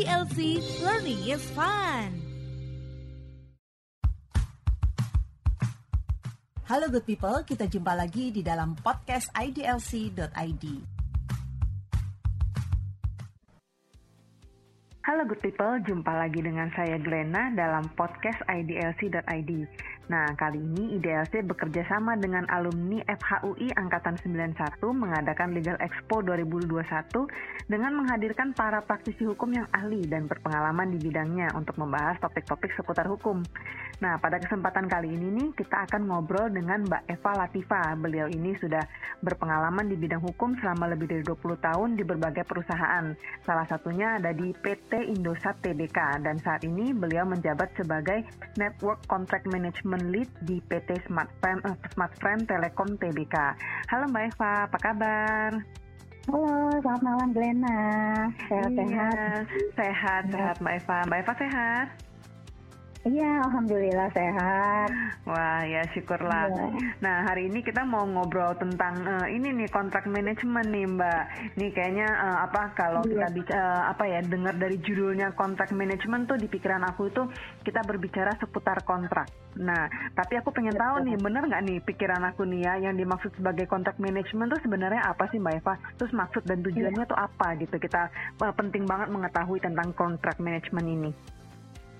IDLC Learning is Fun. Halo good people, kita jumpa lagi di dalam podcast idlc.id. Halo good people, jumpa lagi dengan saya Glenna dalam podcast idlc.id. Nah, kali ini IDLC bekerja sama dengan alumni FHUI Angkatan 91 mengadakan Legal Expo 2021 dengan menghadirkan para praktisi hukum yang ahli dan berpengalaman di bidangnya untuk membahas topik-topik seputar hukum. Nah, pada kesempatan kali ini nih, kita akan ngobrol dengan Mbak Eva Latifa. Beliau ini sudah berpengalaman di bidang hukum selama lebih dari 20 tahun di berbagai perusahaan. Salah satunya ada di PT Indosat Tbk dan saat ini beliau menjabat sebagai Network Contract Management Lead di PT Smart Friend, Friend Telekom Tbk. Halo Mbak Eva, apa kabar? Halo, selamat malam Glenna. Sehat-sehat. Iya, sehat, sehat Mbak Eva. Mbak Eva sehat? Iya, alhamdulillah sehat. Wah, ya syukurlah. Iya. Nah, hari ini kita mau ngobrol tentang uh, ini nih kontrak manajemen nih, Mbak. Nih kayaknya uh, apa kalau kita Iya. bicara apa ya dengar dari judulnya kontrak manajemen tuh di pikiran aku itu kita berbicara seputar kontrak. Nah, tapi aku pengen tahu nih, bener nggak nih pikiran aku nih ya yang dimaksud sebagai kontrak manajemen tuh sebenarnya apa sih, Mbak Eva? Terus maksud dan tujuannya tuh apa gitu? Kita uh, penting banget mengetahui tentang kontrak manajemen ini.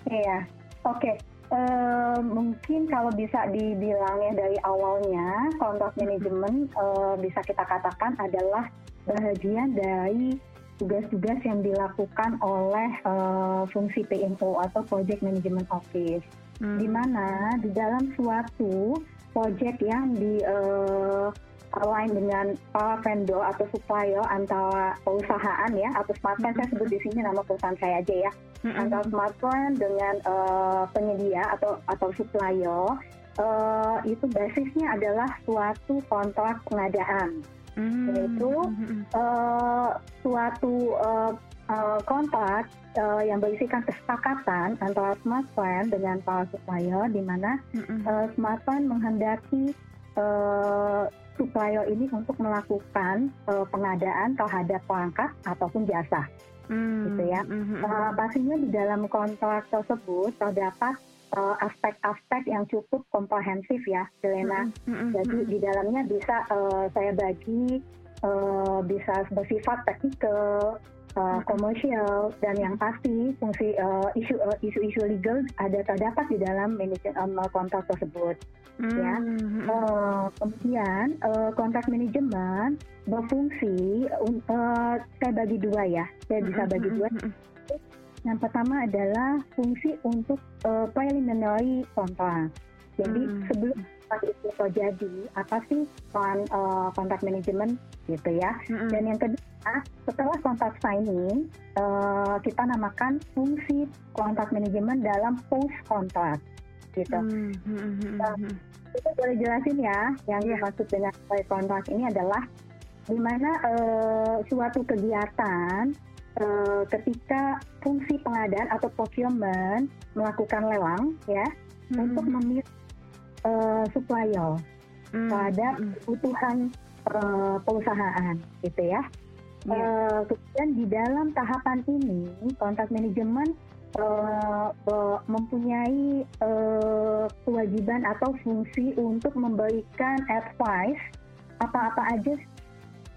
Iya, oke. Eh, mungkin kalau bisa dibilang ya dari awalnya kontrak manajemen eh, bisa kita katakan adalah bahagian dari tugas-tugas yang dilakukan oleh eh, fungsi PMO atau Project Management Office. Hmm. di mana di dalam suatu project yang di eh, align dengan para vendor atau supplier antara perusahaan ya atau smartphone saya sebut di sini nama perusahaan saya aja ya Mm-mm. antara smartphone dengan eh, penyedia atau atau supplier eh, itu basisnya adalah suatu kontrak pengadaan Hmm. Yaitu, Hmm. eh, suatu eh, eh, kontrak eh, yang berisikan kesepakatan antara smartphone dengan para supplier di mana Mm-mm. uh, smartphone menghendaki uh, supplier ini untuk melakukan uh, pengadaan terhadap perangkat ataupun jasa. Hmm. gitu ya. Mhm. Uh, pastinya di dalam kontrak tersebut terdapat uh, aspek-aspek yang cukup komprehensif ya, Delena. Mhm. Jadi di dalamnya bisa uh, saya bagi uh, bisa bersifat teknikal, uh, komersial dan yang pasti fungsi uh, isu uh, isu-isu legal ada terdapat di dalam manajemen um, kontrak tersebut. ya. Mhm. Uh, kemudian uh, kontrak manajemen berfungsi un- uh, saya bagi dua ya, saya bisa bagi dua. Yang pertama adalah fungsi untuk uh, preliminary kontrak. Jadi Hmm. sebelum kontrak itu terjadi, apa sih peran uh, kontrak manajemen gitu ya. Mhm. Dan yang kedua, setelah kontrak signing, uh, kita namakan fungsi kontrak manajemen dalam post kontrak gitu. Mhm. Mhm. Mhm. Kita boleh jelasin ya, yang Iya. dimaksud dengan post kontrak ini adalah di mana uh, suatu kegiatan uh, ketika fungsi pengadaan atau procurement melakukan lelang ya untuk memilih uh, supplier Mhm. terhadap kebutuhan uh, perusahaan gitu ya. Iya. Uh, kemudian di dalam tahapan ini kontrak manajemen uh, be- mempunyai uh, kewajiban atau fungsi untuk memberikan advice apa-apa aja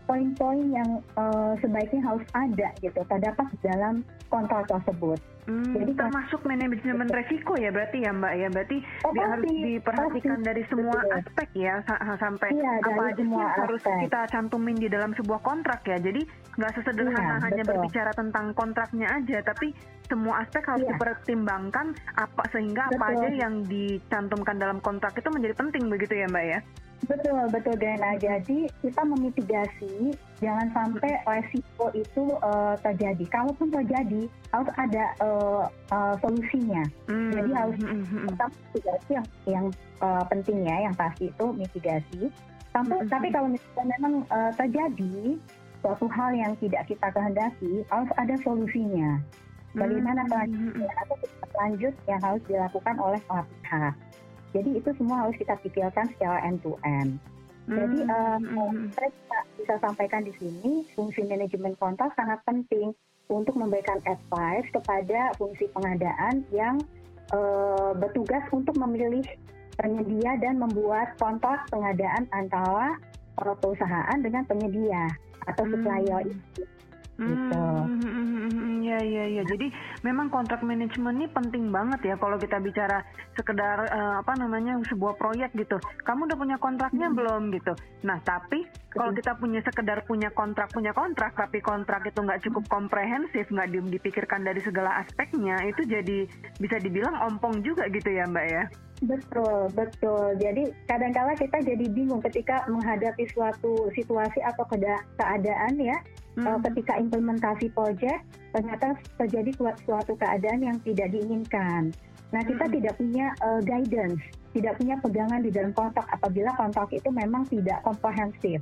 poin-poin yang uh, sebaiknya harus ada gitu terdapat dalam kontrak tersebut. Hmm, Jadi termasuk manajemen resiko ya berarti ya Mbak ya berarti Oh, dia harus diperhatikan pasti. dari semua Betul. aspek ya sa- sampai Iya, apa aja semua harus kita cantumin di dalam sebuah kontrak ya jadi nggak sesederhana Iya, hanya betul. berbicara tentang kontraknya aja tapi semua aspek harus Iya. dipertimbangkan apa sehingga apa Betul. aja yang dicantumkan dalam kontrak itu menjadi penting begitu ya Mbak ya Betul, betul Gena. Jadi kita memitigasi jangan sampai resiko itu eh, terjadi. Kalaupun terjadi, harus ada eh, eh, solusinya. Hmm, Jadi harus. Pertama mitigasi yang yang eh, penting ya, yang pasti itu mitigasi. Tapi, Mm-mm. tapi kalau misalnya memang eh, terjadi suatu hal yang tidak kita kehendaki, harus ada solusinya. Bagaimana Hmm, kelanjutan atau lanjut yang harus dilakukan oleh pihak. Jadi itu semua harus kita pikirkan secara end to end. Jadi uh, saya bisa, bisa sampaikan di sini fungsi manajemen kontrak sangat penting untuk memberikan advice kepada fungsi pengadaan yang uh, bertugas untuk memilih penyedia dan membuat kontrak pengadaan antara perusahaan dengan penyedia atau supplier hmm. itu gitu. Hmm, hmm, hmm, ya ya ya. Jadi memang kontrak manajemen ini penting banget ya kalau kita bicara sekedar uh, apa namanya sebuah proyek gitu. Kamu udah punya kontraknya hmm. belum gitu. Nah tapi kalau kita punya sekedar punya kontrak punya kontrak tapi kontrak itu nggak cukup komprehensif nggak dipikirkan dari segala aspeknya itu jadi bisa dibilang ompong juga gitu ya Mbak ya. Betul, betul. Jadi kadang-kala kita jadi bingung ketika menghadapi suatu situasi atau keadaan ya hmm. uh, ketika implementasi proyek ternyata terjadi suatu keadaan yang tidak diinginkan. Nah kita hmm. tidak punya uh, guidance, tidak punya pegangan di dalam kontrak apabila kontrak itu memang tidak komprehensif.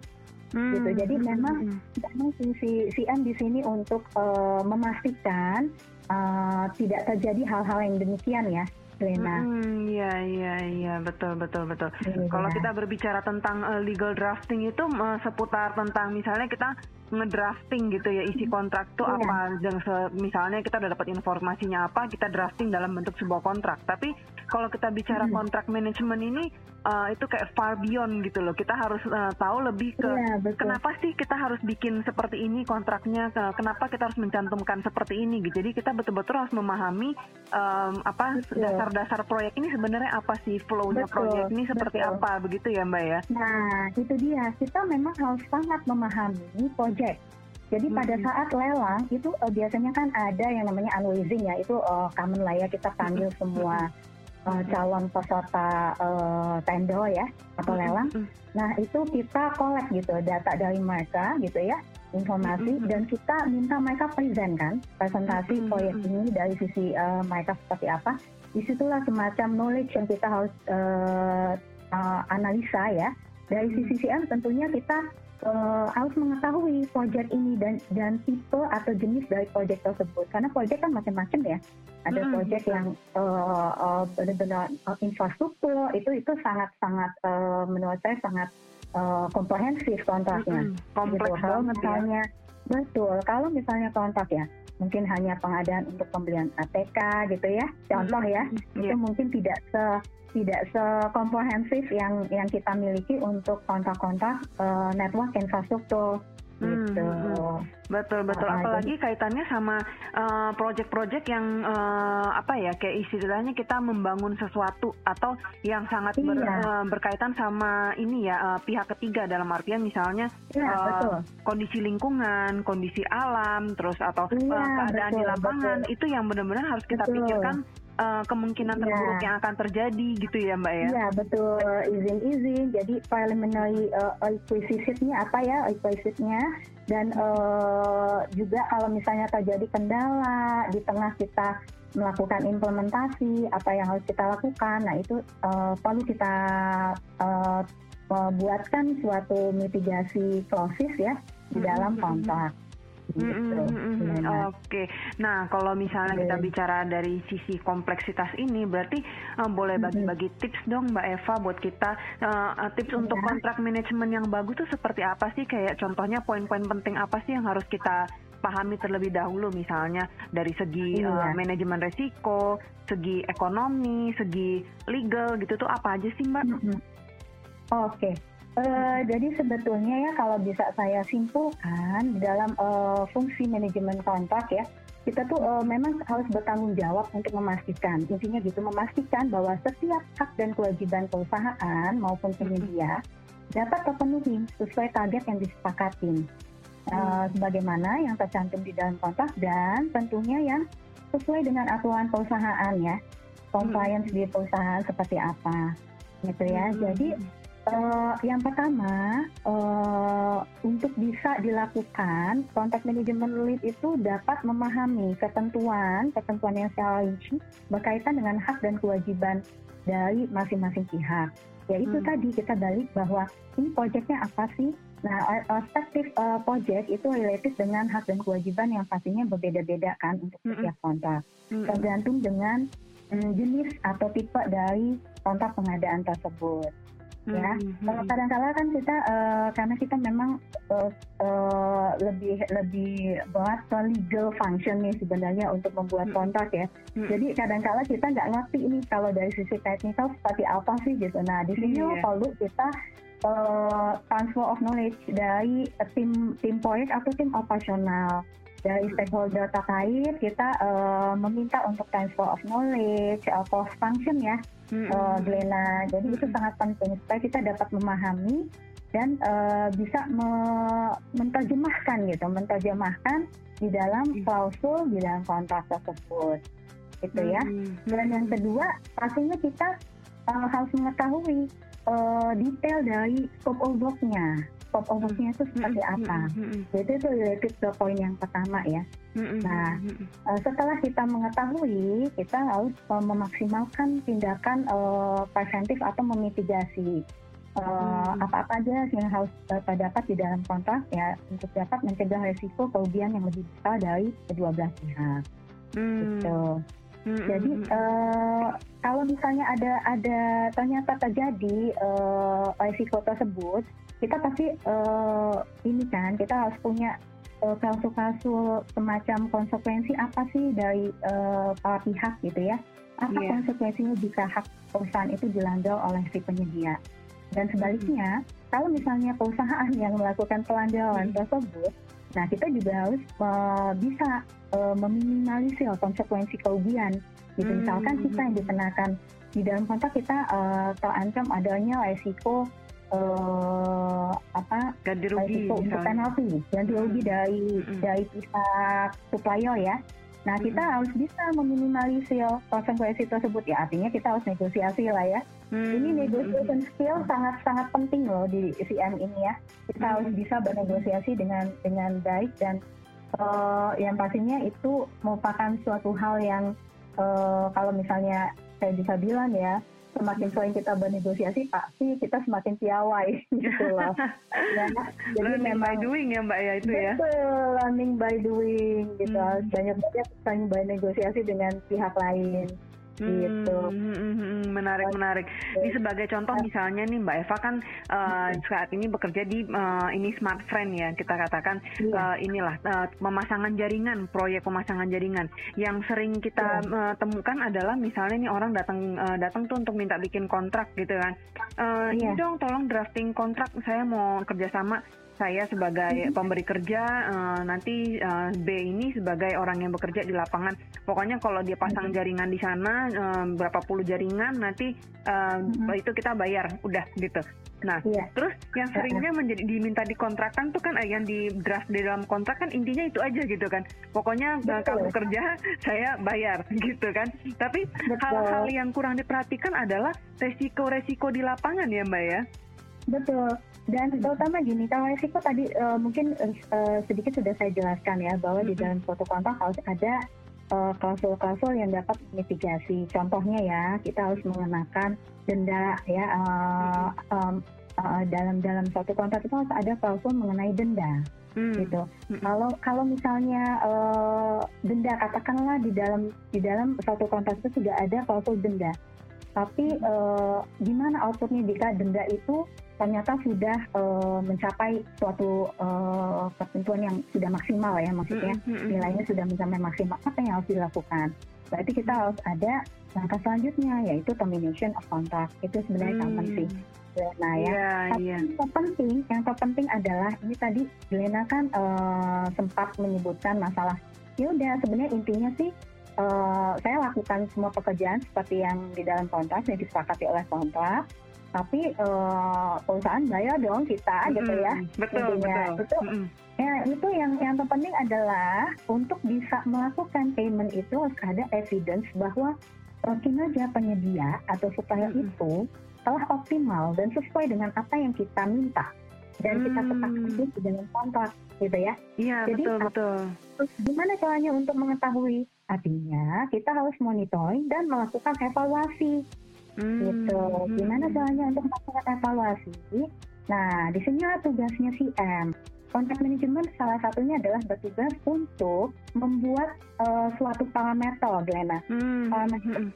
Hmm. gitu. Jadi hmm. memang memang fungsi CM di sini untuk uh, memastikan uh, tidak terjadi hal-hal yang demikian ya. Lena. Hmm, iya iya iya betul betul betul. Ya. Kalau kita berbicara tentang uh, legal drafting itu uh, seputar tentang misalnya kita ngedrafting gitu ya isi kontrak tuh yeah. apa? Dan misalnya kita udah dapat informasinya apa kita drafting dalam bentuk sebuah kontrak. Tapi kalau kita bicara hmm. kontrak manajemen ini uh, itu kayak far beyond gitu loh. Kita harus uh, tahu lebih ke yeah, iya, kenapa sih kita harus bikin seperti ini kontraknya kenapa kita harus mencantumkan seperti ini gitu. Jadi kita betul-betul harus memahami um, apa dasar-dasar proyek ini sebenarnya apa sih? Flownya proyek ini seperti betul. apa begitu ya mbak ya? Nah itu dia. Kita memang harus sangat memahami project jadi hmm. pada saat lelang itu uh, biasanya kan ada yang namanya unleasing ya itu uh, common lah ya kita panggil semua uh, calon peserta uh, tender ya atau lelang. Nah itu kita collect gitu data dari mereka gitu ya informasi dan kita minta mereka present kan presentasi proyek ini dari sisi uh, mereka seperti apa. Di situlah semacam knowledge yang kita harus uh, uh, analisa ya. Dari sisi CM tentunya kita uh, harus mengetahui proyek ini dan dan tipe atau jenis dari proyek tersebut karena proyek kan macam-macam ya ada hmm. proyek yang uh, uh, benar-benar uh, infrastruktur itu itu sangat-sangat uh, menurut saya sangat uh, komprehensif kontraknya hmm. kompleks gitu. kalau ya. misalnya ya. betul kalau misalnya kontrak ya mungkin hanya pengadaan untuk pembelian ATK gitu ya contoh ya hmm. itu yeah. mungkin tidak se tidak sekomprehensif yang yang kita miliki untuk kontak-kontak uh, network infrastruktur hmm, gitu. Hmm, betul betul. Apalagi kaitannya sama uh, project-project yang uh, apa ya kayak istilahnya kita membangun sesuatu atau yang sangat iya. ber, uh, berkaitan sama ini ya uh, pihak ketiga dalam artian misalnya iya, uh, kondisi lingkungan, kondisi alam, terus atau iya, uh, keadaan betul, di lapangan betul. itu yang benar-benar harus kita betul. pikirkan uh, kemungkinan iya. terburuk yang akan terjadi gitu ya Mbak ya? Iya betul izin-izin. Jadi preliminary uh, acquisition-nya apa ya acquisition-nya dan uh, juga kalau misalnya terjadi kendala di tengah kita melakukan implementasi apa yang harus kita lakukan, nah itu uh, perlu kita uh, buatkan suatu mitigasi clauses ya di dalam kontrak. Gitu. Mm-hmm. Oke, okay. nah kalau misalnya okay. kita bicara dari sisi kompleksitas ini, berarti uh, boleh bagi-bagi tips dong Mbak Eva buat kita uh, tips yeah. untuk kontrak manajemen yang bagus tuh seperti apa sih? Kayak contohnya poin-poin penting apa sih yang harus kita pahami terlebih dahulu misalnya dari segi iya. uh, manajemen resiko, segi ekonomi, segi legal gitu tuh apa aja sih Mbak? Mm-hmm. Oke. Okay. Uh, jadi sebetulnya ya kalau bisa saya simpulkan di dalam uh, fungsi manajemen kontrak ya kita tuh uh, memang harus bertanggung jawab untuk memastikan. Intinya gitu memastikan bahwa setiap hak dan kewajiban perusahaan maupun penyedia dapat terpenuhi sesuai target yang disepakati uh, sebagaimana yang tercantum di dalam kontrak dan tentunya yang sesuai dengan aturan perusahaan ya compliance di perusahaan seperti apa gitu ya. Jadi Uh, yang pertama, uh, untuk bisa dilakukan kontak manajemen lead itu dapat memahami ketentuan, ketentuan yang secara rinci berkaitan dengan hak dan kewajiban dari masing-masing pihak. Yaitu hmm. tadi kita balik bahwa ini proyeknya apa sih? Nah, perspektif uh, project itu related dengan hak dan kewajiban yang pastinya berbeda-beda kan untuk hmm. setiap kontrak. Hmm. Tergantung dengan um, jenis atau tipe dari kontrak pengadaan tersebut. Ya. Hmm. Kalau kadang-kala kan kita uh, karena kita memang uh, uh, lebih lebih buat ke legal function nih sebenarnya untuk membuat hmm. kontrak ya. Hmm. Jadi kadang-kala kita nggak ngerti ini kalau dari sisi teknikal seperti apa sih gitu. Nah di sini yeah. perlu kita uh, transfer of knowledge dari tim tim proyek atau tim operasional dari stakeholder terkait kita uh, meminta untuk transfer of knowledge, uh, post function ya, mm-hmm. uh, Glenna. Jadi mm-hmm. itu sangat penting supaya kita dapat memahami dan uh, bisa me- menerjemahkan gitu, menerjemahkan di dalam klausul di dalam kontrak tersebut, gitu ya. Mm-hmm. Dan yang kedua pastinya kita uh, harus mengetahui uh, detail dari scope of work-nya scope of work-nya itu seperti apa. Jadi itu related ke poin yang pertama ya. Nah, uh, setelah kita mengetahui, kita harus uh, memaksimalkan tindakan uh, preventif atau memitigasi uh, apa-apa aja yang harus uh, dapat di dalam kontrak ya untuk dapat mencegah resiko kerugian yang lebih besar dari kedua belah pihak. Mm. Gitu. Mm-hmm. Jadi uh, kalau misalnya ada ada ternyata terjadi uh, risiko tersebut, kita pasti uh, ini kan kita harus punya uh, klausul-klausul semacam konsekuensi apa sih dari uh, para pihak gitu ya apa yeah. konsekuensinya jika hak perusahaan itu dilanggar oleh si penyedia dan sebaliknya hmm. kalau misalnya perusahaan yang melakukan pelanggaran hmm. tersebut nah kita juga harus uh, bisa uh, meminimalisir konsekuensi kerugian gitu hmm. misalkan kita yang dikenakan di dalam kontrak kita uh, terancam adanya resiko uh, apa ganti rugi untuk penalti ganti rugi dari mm-hmm. dari pihak supplier ya nah kita mm-hmm. harus bisa meminimalisir konsekuensi tersebut ya artinya kita harus negosiasi lah ya mm-hmm. ini negotiation skill sangat sangat penting loh di CM ini ya kita mm-hmm. harus bisa bernegosiasi dengan dengan baik dan uh, yang pastinya itu merupakan suatu hal yang uh, kalau misalnya saya bisa bilang ya semakin sering kita bernegosiasi pasti kita semakin piawai gitu loh. ya, jadi learning memang, by doing ya mbak ya itu ya. Betul, learning by doing gitu. Hmm. Banyak banyak sering bernegosiasi dengan pihak lain gitu. Hmm, hmm, hmm, menarik menarik. Ini sebagai contoh misalnya nih Mbak Eva kan uh, saat ini bekerja di uh, ini smart friend ya kita katakan uh, inilah uh, pemasangan jaringan proyek pemasangan jaringan. Yang sering kita uh, temukan adalah misalnya nih orang datang uh, datang tuh untuk minta bikin kontrak gitu kan. Uh, Ini dong tolong drafting kontrak saya mau kerjasama saya sebagai mm-hmm. pemberi kerja uh, nanti uh, B ini sebagai orang yang bekerja di lapangan. Pokoknya kalau dia pasang mm-hmm. jaringan di sana uh, berapa puluh jaringan nanti uh, hmm. itu kita bayar udah gitu. Nah yeah. terus yang seringnya menjadi diminta dikontrakkan tuh kan yang di draft di dalam kontrak kan intinya itu aja gitu kan. Pokoknya uh, kamu kerja saya bayar gitu kan. Tapi hal-hal yang kurang diperhatikan adalah resiko-resiko di lapangan ya mbak ya. Betul dan terutama gini, kalau resiko tadi uh, mungkin uh, sedikit sudah saya jelaskan ya bahwa di dalam suatu kontrak harus ada klausul-klausul uh, yang dapat mitigasi. Contohnya ya, kita harus mengenakan denda ya uh, um, uh, dalam dalam suatu kontrak itu harus ada klausul mengenai denda. Hmm. gitu. Hmm. Kalau kalau misalnya uh, denda katakanlah di dalam di dalam suatu kontrak itu sudah ada klausul denda, tapi uh, gimana outputnya jika denda itu ternyata sudah uh, mencapai suatu uh, ketentuan yang sudah maksimal ya maksudnya nilainya sudah mencapai maksimal. Apa yang harus dilakukan? Berarti kita harus ada langkah selanjutnya yaitu termination of contract. Itu sebenarnya hmm. sih Nah ya, yeah, tapi yeah. yang terpenting, yang terpenting adalah ini tadi Lena kan uh, sempat menyebutkan masalah. Ya udah sebenarnya intinya sih uh, saya lakukan semua pekerjaan seperti yang di dalam kontrak yang disepakati oleh kontrak tapi uh, perusahaan bayar dong kita mm -hmm. gitu ya betul Intinya. betul itu mm -hmm. ya itu yang yang terpenting adalah untuk bisa melakukan payment itu harus ada evidence bahwa uh, kinerja penyedia atau supplier mm -hmm. itu telah optimal dan sesuai dengan apa yang kita minta dan hmm. kita sepakati dalam kontrak gitu ya. Iya Jadi, betul betul. Terus gimana caranya untuk mengetahui? Artinya kita harus monitoring dan melakukan evaluasi Hmm. Gitu. Hmm. Gimana caranya untuk melakukan evaluasi? Nah, di sini tugasnya CM. Kontak manajemen salah satunya adalah bertugas untuk membuat uh, suatu parameter, Glenna. Hmm. Parameter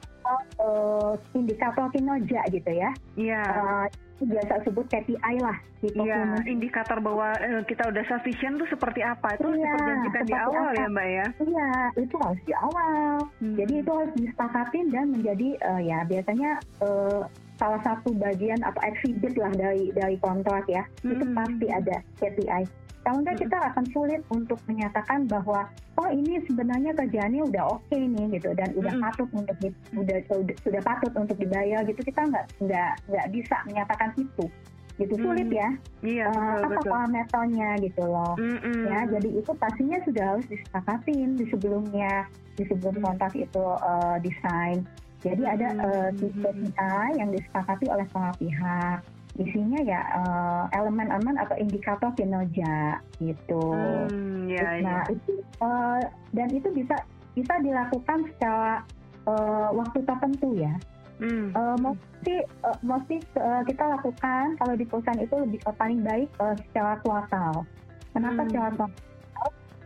uh, indikator kinerja gitu ya. Iya. Yeah. Uh, biasa sebut KPI lah di Iya, indikator bahwa eh, kita udah sufficient tuh seperti apa? Itu Iya, diperjanjikan di awal apa? ya, Mbak ya? Iya, itu harus di awal. Hmm. Jadi itu harus disepakatin dan menjadi eh, ya biasanya eh, salah satu bagian atau exhibit lah dari dari kontrak ya. Itu Hmm. pasti ada KPI. Kalau enggak kita akan sulit untuk menyatakan bahwa oh ini sebenarnya kerjaannya udah oke nih gitu dan udah Mm-mm. patut untuk di- udah, sudah sudah patut untuk dibayar gitu kita nggak nggak nggak bisa menyatakan itu gitu sulit Mm. ya Iya, Eh, betul apa betul. parameternya gitu loh Mm-mm. ya jadi itu pastinya sudah harus disepakatin di sebelumnya di sebelum Hmm. kontrak itu eh, desain jadi ada Hmm. eh, KPI yang disepakati oleh semua pihak isinya ya eh, elemen-elemen atau indikator kinerja gitu Hmm, ya, nah ya. itu eh, dan itu bisa bisa dilakukan secara eh, waktu tertentu ya Hmm. Eh, mesti eh, mesti eh, kita lakukan kalau di perusahaan itu lebih eh, paling baik eh, secara kuartal. Kenapa Hmm. secara kuartal?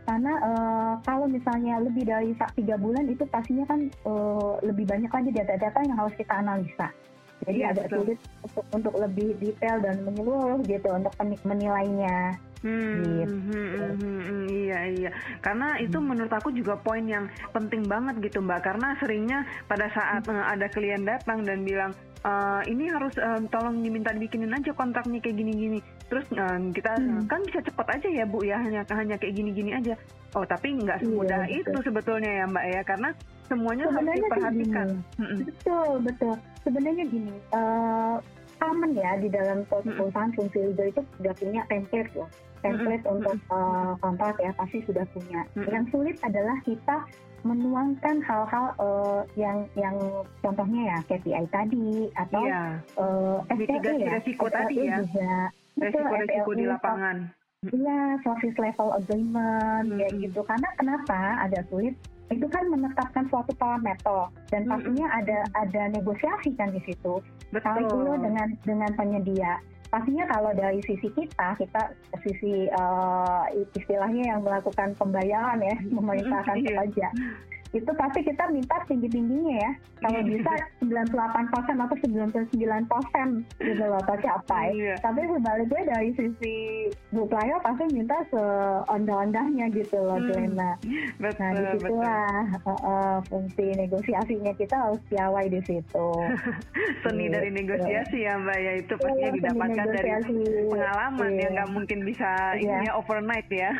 Karena eh, kalau misalnya lebih dari tiga bulan itu pastinya kan eh, lebih banyak lagi data-data yang harus kita analisa. Jadi Iya, agak betul. sulit untuk, untuk lebih detail dan menyeluruh gitu untuk menilainya. Hmm, Gitu. hmm, hmm, hmm, hmm, iya iya karena itu menurut aku juga poin yang penting banget gitu mbak karena seringnya pada saat eh, ada klien datang dan bilang "Eh, ini harus eh, tolong diminta dibikinin aja kontraknya kayak gini-gini terus eh, kita Hmm. kan bisa cepat aja ya bu ya hanya hanya kayak gini-gini aja oh tapi nggak semudah Iya, itu betul. sebetulnya ya mbak ya karena semuanya harus Sebenarnya diperhatikan gini. Mm-mm. Betul, betul. Sebenarnya gini, eh common ya di dalam perusahaan fungsi leader itu sudah punya template loh. Template untuk kontrak ya pasti sudah punya. Yang sulit adalah kita menuangkan hal-hal eh, yang yang contohnya ya KPI tadi atau iya eh, STE Mitigasi ya. resiko tadi ya. Juga. Resiko-resiko di SLE, lapangan Iya, service level agreement kayak Mm-mm. gitu. Karena kenapa ada sulit? Itu kan menetapkan suatu parameter dan pastinya ada ada negosiasi kan di situ. Betul dengan dengan penyedia. Pastinya kalau dari sisi kita, kita sisi eh, istilahnya yang melakukan pembayaran ya, memerintahkan Iya. pekerja. Itu pasti kita minta tinggi-tingginya ya. Kalau bisa 98% atau 99% gitu loh tercapai. Iya. Tapi sebaliknya dari sisi supplier pasti minta seondah-ondahnya gitu loh, Hmm, Glenna. betul Nah, betul di situlah eh, eh, fungsi negosiasinya kita harus piawai di situ. seni dari Gitu. negosiasi ya mbak ya itu pastinya Iya, seni didapatkan dari pengalaman Iya. yang nggak mungkin bisa Iya. ini ya overnight ya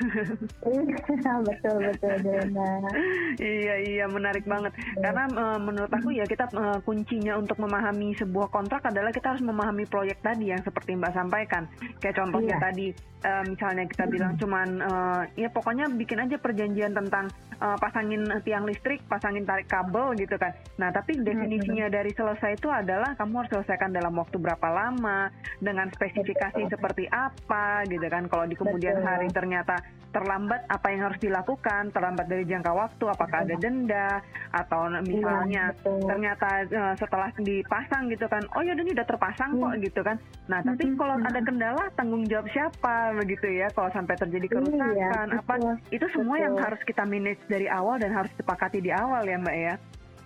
betul betul Glenna. iya iya menarik banget. Karena eh, menurut aku ya kita eh, kuncinya untuk memahami sebuah kontrak adalah kita harus memahami proyek tadi yang seperti mbak sampaikan. Kayak contohnya Iya. tadi eh, misalnya kita bilang cuman eh, ya pokoknya bikin aja perjanjian tentang eh, pasangin tiang listrik pasangin tarik kabel gitu kan. Nah tapi definisinya dari selesai itu adalah kamu harus selesaikan dalam waktu berapa lama dengan spesifikasi Betul. seperti apa gitu kan. Kalau di kemudian Betul. hari ternyata terlambat apa yang harus dilakukan? Terlambat dari jangka waktu apakah ada denda atau misalnya Iya, betul. ternyata eh, setelah dipasang gitu kan oh ya ini udah terpasang kok Hmm. gitu kan nah tapi Hmm, kalau hmm. ada kendala tanggung jawab siapa begitu ya kalau sampai terjadi kerusakan Iya, apa itu semua yang harus kita manage dari awal dan harus disepakati di awal ya mbak ya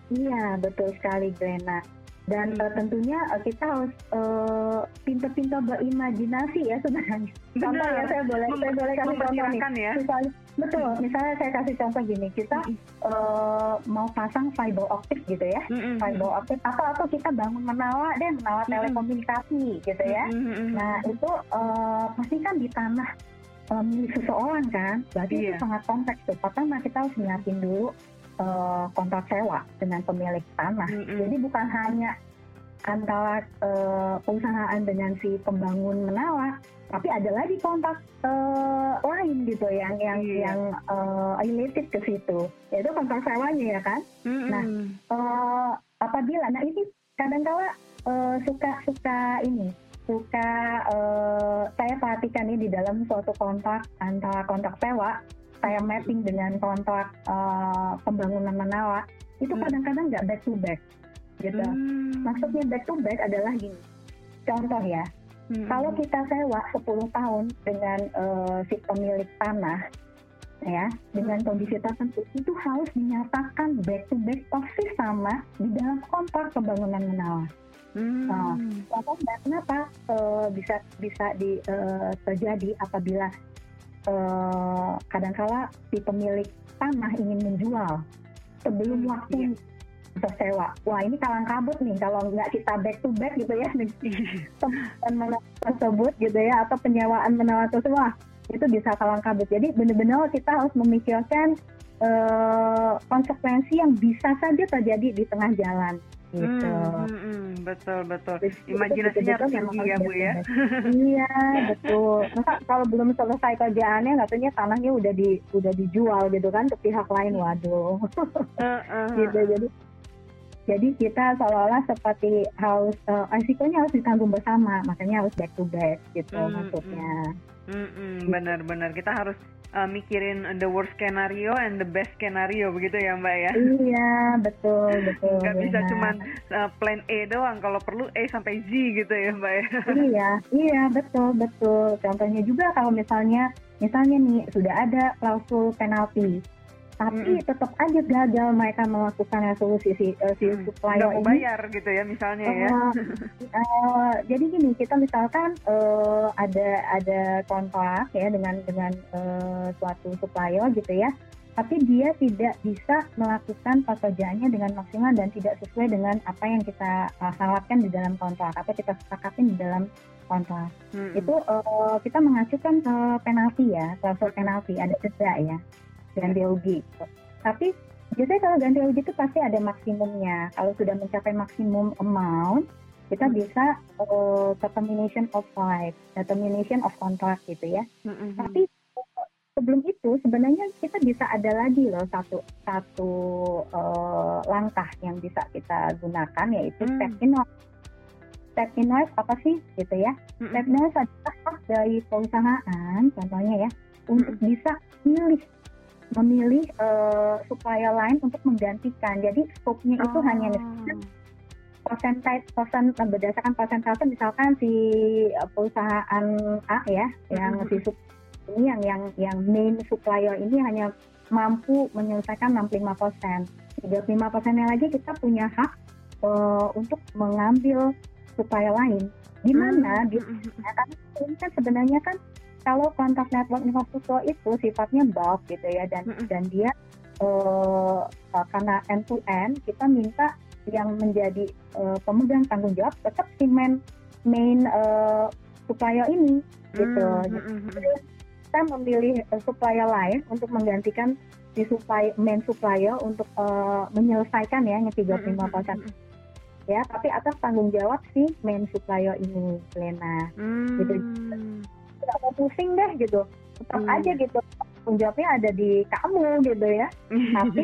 Iya, betul sekali Glenna. Dan Hmm. eh, tentunya eh, kita harus eh, pintar-pintar berimajinasi ya sebenarnya. Contoh ya, saya boleh, Mem- saya boleh kasih contoh nih. ya Misalnya, betul, misalnya saya kasih contoh gini, kita eh, mau pasang fiber optic gitu ya. Mm-mm. Fiber optic atau atau kita bangun menara deh, menara Mm-mm. telekomunikasi gitu ya. Mm-mm. Nah itu eh, pasti kan di tanah eh, milik seseorang kan, berarti itu Iya. sangat kompleks tuh. Pertama kita harus nyiapin dulu eh, kontrak sewa dengan pemilik tanah. Mm-mm. Jadi bukan hanya antara eh, perusahaan dengan si pembangun menara, tapi ada lagi kontrak eh, lain gitu yang yang Iya. yang eh, related ke situ, yaitu kontrak sewanya ya kan. Mm-mm. Nah, eh, apabila nah ini kadang-kala eh, suka suka ini suka eh, saya perhatikan ini di dalam suatu kontrak antara kontrak sewa saya mapping dengan kontrak eh, pembangunan menara itu Hmm. kadang-kadang nggak back to back gitu Mm. maksudnya back to back adalah gini contoh ya Mm-mm. kalau kita sewa 10 tahun dengan eh, si pemilik tanah ya dengan kondisi tertentu itu harus dinyatakan back to back persis sama di dalam kontrak pembangunan menara. Hmm. Nah, kenapa uh, bisa bisa di, uh, terjadi apabila uh, kadangkala si pemilik tanah ingin menjual sebelum hmm, waktu iya. tersewa. Wah ini kalang kabut nih kalau nggak kita back to back gitu ya teman tersebut gitu ya atau penyewaan menawar tersebut wah itu bisa kalang kabut. Jadi benar-benar kita harus memikirkan uh, konsekuensi yang bisa saja terjadi di tengah jalan gitu. Hmm, hmm, hmm, betul betul. Imajinasinya harus tinggi ya bu ya. iya betul. Masa kalau belum selesai kerjaannya katanya tanahnya udah di udah dijual gitu kan ke pihak lain waduh. Uh, uh. gitu jadi jadi kita seolah-olah seperti harus uh, risikonya harus ditanggung bersama, makanya harus back to back gitu hmm, maksudnya. Hmm, hmm, benar-benar kita harus uh, mikirin the worst scenario and the best scenario begitu ya Mbak ya? Iya betul betul. Gak bisa cuma uh, plan A doang, kalau perlu A sampai Z gitu ya Mbak ya? Iya iya betul betul. Contohnya juga kalau misalnya misalnya nih sudah ada klausul penalti tapi hmm. tetap aja gagal mereka melakukan resolusi si, uh, si hmm. supplier ini. bayar gitu ya misalnya uh, ya. uh, jadi gini kita misalkan uh, ada ada kontrak ya dengan dengan uh, suatu supplier gitu ya, tapi dia tidak bisa melakukan pekerjaannya dengan maksimal dan tidak sesuai dengan apa yang kita uh, harapkan di dalam kontrak, apa kita sepakatin di dalam kontrak. Hmm. Itu uh, kita mengajukan uh, penalti ya, klausul penalti ada denda ya ganti rugi. Tapi biasanya kalau ganti rugi itu pasti ada maksimumnya. Kalau sudah mencapai maksimum amount, kita hmm. bisa uh, termination of life, termination of contract gitu ya. Mm-hmm. Tapi sebelum itu sebenarnya kita bisa ada lagi loh satu satu uh, langkah yang bisa kita gunakan yaitu mm. step in step in life apa sih gitu ya? Mm-hmm. Step in life adalah hak dari perusahaan contohnya ya untuk mm-hmm. bisa milih memilih uh, supplier lain untuk menggantikan. Jadi scope-nya itu oh. hanya misalkan percentage persen berdasarkan persentase misalkan si eh, perusahaan A ya yang mm -hmm. si ini yang yang yang main supplier ini hanya mampu menyelesaikan 65 persen. 35 persennya lagi kita punya hak uh, untuk mengambil supplier lain. Di mana mm -hmm. di, ini kan sebenarnya kan kalau kontak network infrastruktur itu sifatnya bulk gitu ya dan mm -hmm. dan dia uh, karena end to end kita minta yang menjadi uh, pemegang tanggung jawab tetap si main main uh, supplier ini gitu. Mm -hmm. Jadi kita memilih uh, supplier lain untuk menggantikan si supply main supplier untuk uh, menyelesaikan ya yang 35 persen. Mm -hmm. Ya, tapi atas tanggung jawab si main supplier ini, Lena. Mm. Gitu nggak mau pusing deh gitu. Tetap hmm. aja gitu. Tanggung jawabnya ada di kamu gitu ya. Tapi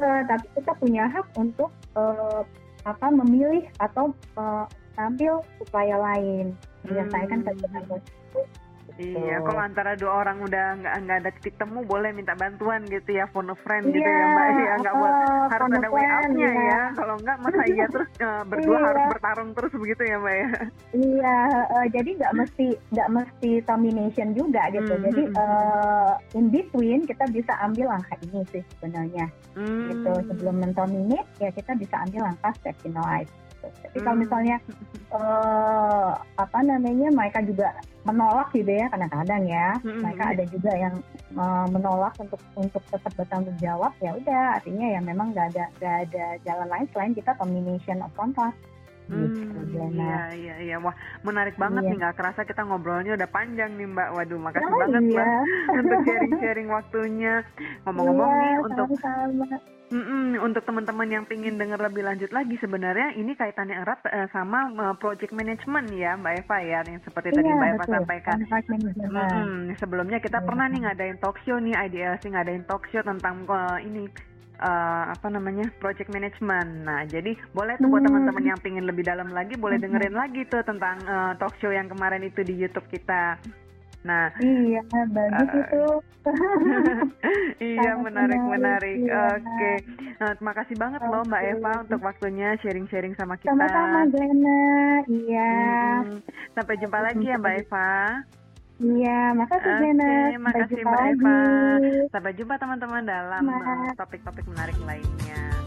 uh, tapi kita punya hak untuk uh, apa memilih atau uh, ambil supaya lain. Menyelesaikan hmm. tersebut Iya, kalau antara dua orang udah nggak nggak ada titik temu, boleh minta bantuan gitu ya, phone a friend gitu ya mbak. Iya, nggak uh, harus ada way out-nya ya. ya. Kalau nggak masa iya terus uh, berdua iya. harus bertarung terus begitu ya mbak ya. Iya, uh, jadi nggak mesti nggak mesti termination juga gitu. Hmm. Jadi uh, in between kita bisa ambil langkah ini sih sebenarnya. Hmm. Gitu sebelum menterminate ya kita bisa ambil langkah step in life. Tapi kalau hmm. misalnya uh, apa namanya mereka juga menolak gitu ya kadang-kadang ya. Hmm. mereka ada juga yang uh, menolak untuk untuk tetap bertanggung jawab ya udah. Artinya ya memang gak ada gak ada jalan lain selain kita termination of contract. Gitu, hmm, iya iya iya. Wah menarik banget iya. nih. Nggak kerasa kita ngobrolnya udah panjang nih mbak. Waduh makasih oh, banget iya. mbak untuk sharing sharing waktunya. Ngomong-ngomong iya, nih untuk Mm -mm, untuk teman-teman yang ingin dengar lebih lanjut lagi sebenarnya ini kaitannya erat uh, sama uh, project management ya Mbak Eva ya yang seperti iya, tadi Mbak Eva sampaikan. Mm -mm, sebelumnya kita iya. pernah nih ngadain talk show nih IDLC ngadain talk show tentang uh, ini uh, apa namanya project management. Nah, jadi boleh tuh buat hmm. teman-teman yang pingin lebih dalam lagi boleh hmm. dengerin lagi tuh tentang uh, talk show yang kemarin itu di YouTube kita. Nah, iya bagus uh, itu. iya menarik menarik. Iya. Oke, okay. nah, terima kasih banget okay. loh Mbak Eva untuk waktunya sharing-sharing sama kita. Sama-sama Glenna. Iya. Hmm. Sampai jumpa lagi ya Mbak Eva. Iya, makasih okay, Jana. Makasih Mbak Eva. Sampai jumpa teman-teman dalam topik-topik menarik lainnya.